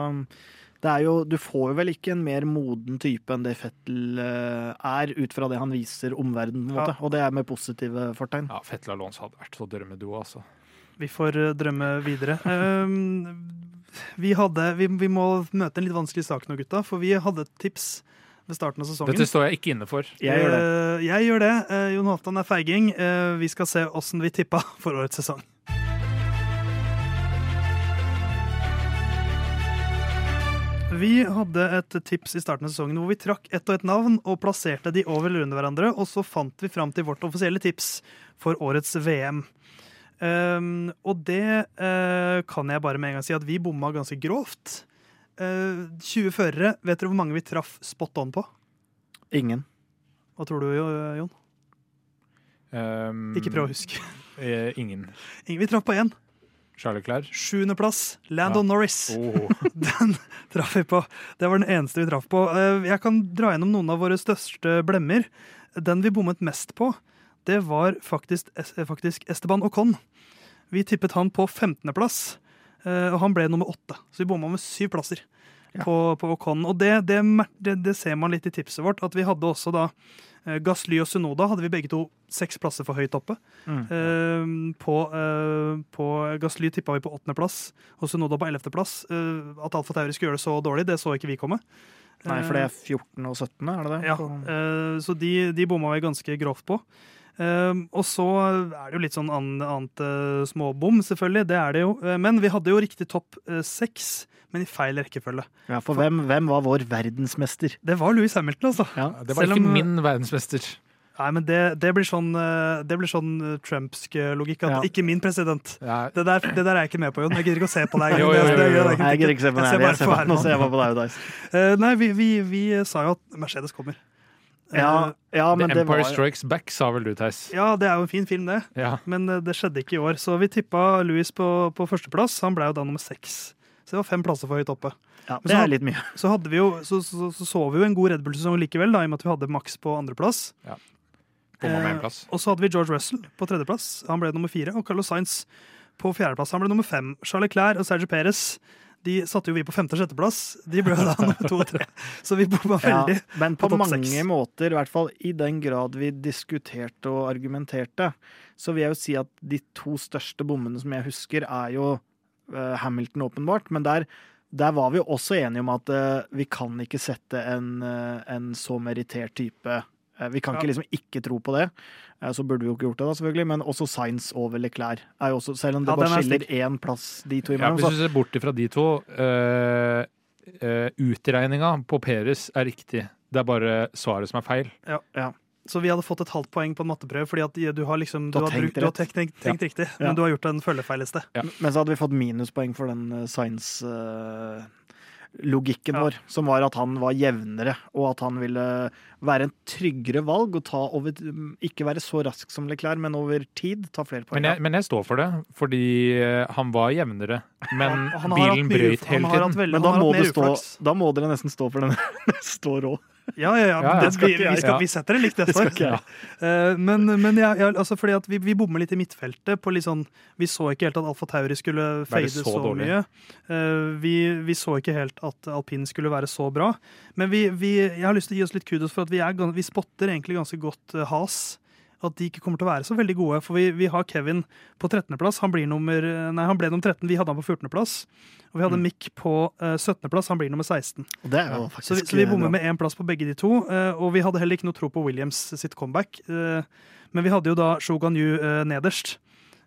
Speaker 2: det er jo, du får jo vel ikke en mer moden type enn det Fettel uh, er, ut fra det han viser omverdenen, ja. og det er med positive fortegn.
Speaker 3: Ja, Fettel Alonso hadde vært så drømmeduo, altså.
Speaker 1: Vi får uh, drømme videre. Um, vi, hadde, vi, vi, må møte en litt vanskelig sak nå, gutta, for vi hadde et tips ved starten av sesongen.
Speaker 3: Dette står jeg ikke inne for.
Speaker 1: Jeg gjør det. Uh, jeg gjør det. Jon Halvdan er feiging. vi skal se åssen vi tippa for årets sesong. Vi hadde et tips i starten av sesongen hvor vi trakk ett og ett navn og plasserte de over eller under hverandre, og så fant vi fram til vårt offisielle tips for årets VM. Um, ehm, og det uh, kan jeg bare med en gang si at vi bomma ganske grovt. Uh, 20 førere, vet dere hvor mange vi traff spot on på?
Speaker 2: Ingen.
Speaker 1: Hva tror du, Jon? Um, Ikke prøv å huske.
Speaker 3: Eh, ingen.
Speaker 1: ingen. Vi traff på én.
Speaker 3: Charlie Clair.
Speaker 1: Sjuendeplass, Landon ja. Norris. Oh. Den traff vi på. Det var den eneste vi traff på. Eh, jeg kan dra gjennom noen av våre største blemmer. Den vi bommet mest på, det var faktisk, faktisk Esteban Ocon. Vi tippet han på 15.-plass, eh, og han ble nummer åtte. Så vi bomma med syv plasser ja. på, på, Ocon. Og det, det, det, det ser man litt i tipset vårt, at vi hadde også da Gasly og Sunoda hadde vi begge to seks plasser for høyt oppe. Mm. Uh, på, uh, på, Gasly tippa vi på åttendeplass og Sunoda på ellevteplass. Uh, at Alfa Tauri skulle gjøre det så dårlig, det så ikke vi komme.
Speaker 2: Nei, for det er 14 og 17, er det det?
Speaker 1: Ja, så de, de bomma vi ganske grovt på. Um, og så er det jo litt sånn annet, annet uh, småbom, selvfølgelig. Det er det jo. Uh, men vi hadde jo riktig topp uh, seks, men i feil rekkefølge.
Speaker 2: Ja, For hvem, hvem var vår verdensmester?
Speaker 1: Det var Louis Hamilton, altså.
Speaker 3: Ja, det var Selv ikke om, min verdensmester.
Speaker 1: Nei, men det, det, blir sånn, det blir sånn Trumpsk logikk. At ja. Ikke min president. Ja. Det, der, det, der, er jeg ikke med på, Jon. Jeg gidder ikke å se på deg.
Speaker 2: jo, jo, jo, jo. Jeg gidder ikke se på deg. Nå ser jeg bare på deg og Dice.
Speaker 1: nei, vi, vi, vi, sa jo at Mercedes kommer.
Speaker 2: Ja, eh, ja,
Speaker 3: The Empire var... Strikes Back, sa vel du, Theis?
Speaker 1: Ja, det er jo en fin film, det. Ja. Men eh, det skjedde ikke i år. Så vi tippa Louis på, på førsteplass. Han ble jo da nummer seks. Så det var fem plasser for høyt oppe.
Speaker 2: Ja, det er litt mye.
Speaker 1: Så, vi jo, så, så, så, så vi jo en god Red Bull-sesong likevel, da, i og med at vi hadde Max på andreplass. Ja.
Speaker 3: Eh,
Speaker 1: og så hadde vi George Russell på tredjeplass. Han ble nummer fire. Og Carlos Sainz på fjerdeplass. Han ble nummer fem. Charles Clair og Sergio Perez de satte jo vi på femte- og sjetteplass. De ble da nummer to og tre. Så vi bomma veldig. Ja,
Speaker 2: men på, på mange 6. måter, i hvert fall i den grad vi diskuterte og argumenterte, så vil jeg jo si at de to største bommene som jeg husker, er jo uh, Hamilton, åpenbart. Men der, der, var vi også enige om at uh, vi kan ikke sette en, uh, en så merittert type Vi kan ikke liksom ikke tro på det. Eh, så burde vi jo ikke gjort det, da, selvfølgelig. Men også signs over Leclerc. Er jo også, selv om det ja, bare skiller én plass de to imellom.
Speaker 3: Ja, hvis du ser bort fra de to uh, uh, Utregninga på Peres er riktig. Det er bare svaret som er feil.
Speaker 1: Ja, ja. Så vi hadde fått et halvt poeng på en matteprøve fordi at du har liksom Du, du har, tenkt, brukt, du har tenkt, tenkt, ja. riktig, men du har gjort en følgefeil i sted.
Speaker 2: Men så hadde vi fått minuspoeng for den science... Uh, logikken ja. vår, som var at han var jevnere, og at han ville være en tryggere valg og ta over, ikke være så rask som Leclerc, men over tid ta flere poeng.
Speaker 3: Men men jeg står for det, fordi eh, han var jevnere, men han, han bilen brøt hele tiden.
Speaker 2: Veldig, men da må, stå, da må, dere nesten stå for den neste år òg.
Speaker 1: Ja, ja, ja. ja, ja. Vi, vi, skal, vi, setter det likt neste år. Men, men altså fordi at vi, vi bommer litt i midtfeltet. på litt sånn, Vi så ikke helt at Alfa Tauri skulle fade så, så mye. Uh, vi, vi, så ikke helt at alpin skulle være så bra. Men jeg har lyst til å gi oss litt kudos for at vi, er, vi spotter egentlig ganske godt uh, has at de ikke kommer til å være så veldig gode. For vi, vi har Kevin på 13.-plass. Han, han ble nummer 13, vi hadde han på 14.-plass. Og vi hadde mm. Mick på uh, eh, 17.-plass, han blir nummer 16.
Speaker 2: så,
Speaker 1: vi, så vi bommer med én plass på begge de to. Uh, og vi hadde heller ikke noe tro på Williams sitt comeback. Uh, men vi hadde jo da Shogan Yu nederst.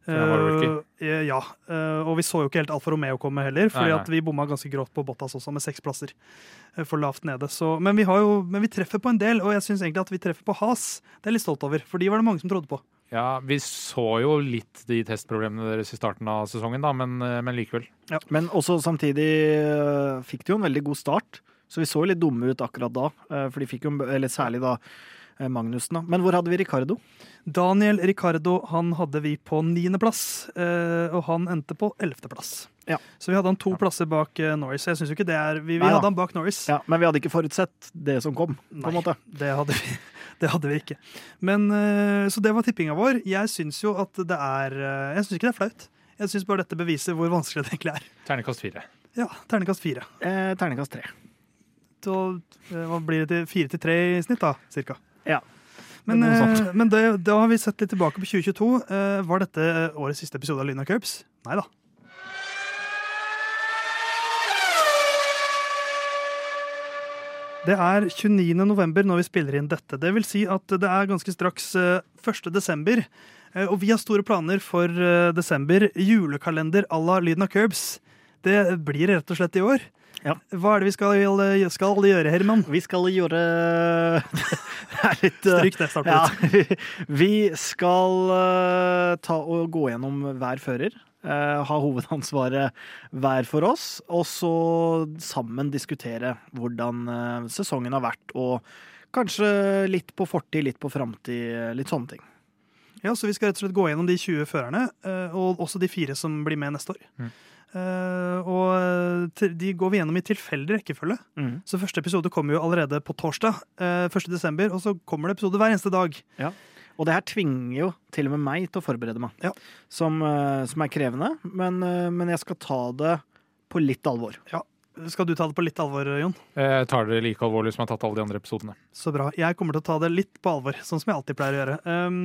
Speaker 1: Uh, ja, uh, og vi så jo ikke helt Alfa Romeo komme heller, fordi nei, nei. at vi bomma ganske grovt på Bottas også, med seks plasser uh, for lavt nede. Så, men, vi jo, men, vi treffer på en del, og jeg syns egentlig at vi treffer på Has. Det er jeg litt stolt over, for de var det mange som trodde på.
Speaker 3: Ja, vi så jo litt de testproblemene deres i starten av sesongen, da, men, men likevel.
Speaker 2: Ja. Men også samtidig fikk de jo en veldig god start, så vi så jo litt dumme ut akkurat da. For de fikk jo, eller særlig da Magnussen, da. Men hvor hadde vi Ricardo?
Speaker 1: Daniel Ricardo han hadde vi på niendeplass, eh, og han endte på ellevteplass. Ja. Så vi hadde han to ja. plasser bak eh, Norris. Jeg synes jo ikke det er, Vi, vi hadde han bak Norris.
Speaker 2: Ja, Men vi hadde ikke forutsett det som kom. på en måte.
Speaker 1: Det hadde vi, det hadde vi ikke. Men, eh, Så det var tippinga vår. Jeg syns jo at det er Jeg syns ikke det er flaut. Jeg syns bare dette beviser hvor vanskelig det egentlig er.
Speaker 3: Ternekast fire.
Speaker 1: Ja, ternekast fire.
Speaker 2: Eh, ternekast tre.
Speaker 1: Så hva blir det til fire til tre i snitt, da? Cirka.
Speaker 2: Ja.
Speaker 1: Men, eh, men det, da har vi sett litt tilbake på 2022. Eh, var dette årets siste episode av Lyna Curbs? Nei da. Det er 29. november når vi spiller inn dette. Det vil si at det er ganske straks 1. Eh, desember. Og vi har store planer for desember. Julekalender à la Lyden av Curbs. Det blir rett og slett i år. Ja. Hva er det vi skal, skal, gjøre, Herman?
Speaker 2: Vi skal gjøre
Speaker 1: Det er litt uh, Stryk det snart
Speaker 2: ja, Vi skal uh, ta og gå gjennom hver fører. Uh, ha hovedansvaret hver for oss, og så sammen diskutere hvordan sesongen har vært, og kanskje litt på fortid, litt på framtid, litt sånne ting.
Speaker 1: Ja, så Vi skal rett og slett gå gjennom de 20 førerne, og også de fire som blir med neste år. Mm. Uh, og de går vi gjennom i tilfeldig rekkefølge. Mm. Så første episode kommer jo allerede på torsdag, uh, eh, 1. desember, og så kommer det episode hver eneste dag.
Speaker 2: Ja. Og det her tvinger jo til og med meg til å forberede meg, ja. som, som, er krevende. Men, men, jeg skal ta det på litt alvor.
Speaker 1: Ja. Skal du ta det på litt alvor, Jon?
Speaker 3: Jeg tar det like alvorlig som jeg har tatt alle de andre episodene.
Speaker 1: Så bra. Jeg kommer til å ta det litt på alvor, sånn som jeg alltid pleier å gjøre. Um,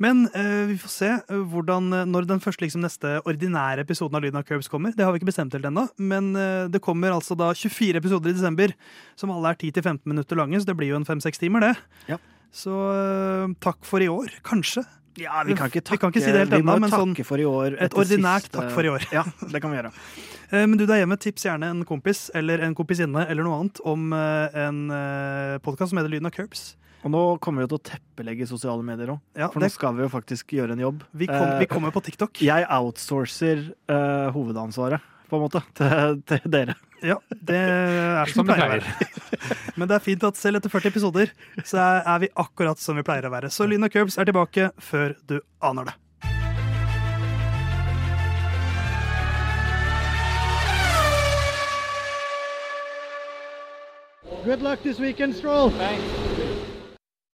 Speaker 1: men uh, vi får se uh, hvordan, uh, når den første liksom, neste ordinære episoden av Lyden av Curbs kommer. Det har vi ikke bestemt helt ennå, men det kommer altså da 24 episoder i desember, som alle er 10-15 minutter lange, så det blir jo en 5-6 timer, det. Ja. Så uh, takk for i år, kanskje.
Speaker 2: Ja, vi kan ikke takke,
Speaker 1: vi kan ikke si det helt ennå, men sånn,
Speaker 2: for i år
Speaker 1: et ordinært siste, takk for i år.
Speaker 2: Ja, det kan vi gjøre.
Speaker 1: Eh, men du der hjemme, tips gjerne en kompis eller en kompisinne eller noe annet om eh, en uh, podkast som heter Lyden av Curbs.
Speaker 2: Og nå kommer vi til å teppelegge sosiale medier òg. Ja, for nå skal vi jo faktisk gjøre en jobb.
Speaker 1: Vi, kom, vi kommer på TikTok.
Speaker 2: Jeg outsourcer uh, hovedansvaret, på en måte, til, til dere.
Speaker 1: Ja, det er som det pleier å være. Men det er fint at selv etter 40 episoder så er vi akkurat som vi pleier å være. Så Lyn og Curbs er tilbake før du aner det.
Speaker 2: Good luck this weekend, Stroll. Thanks.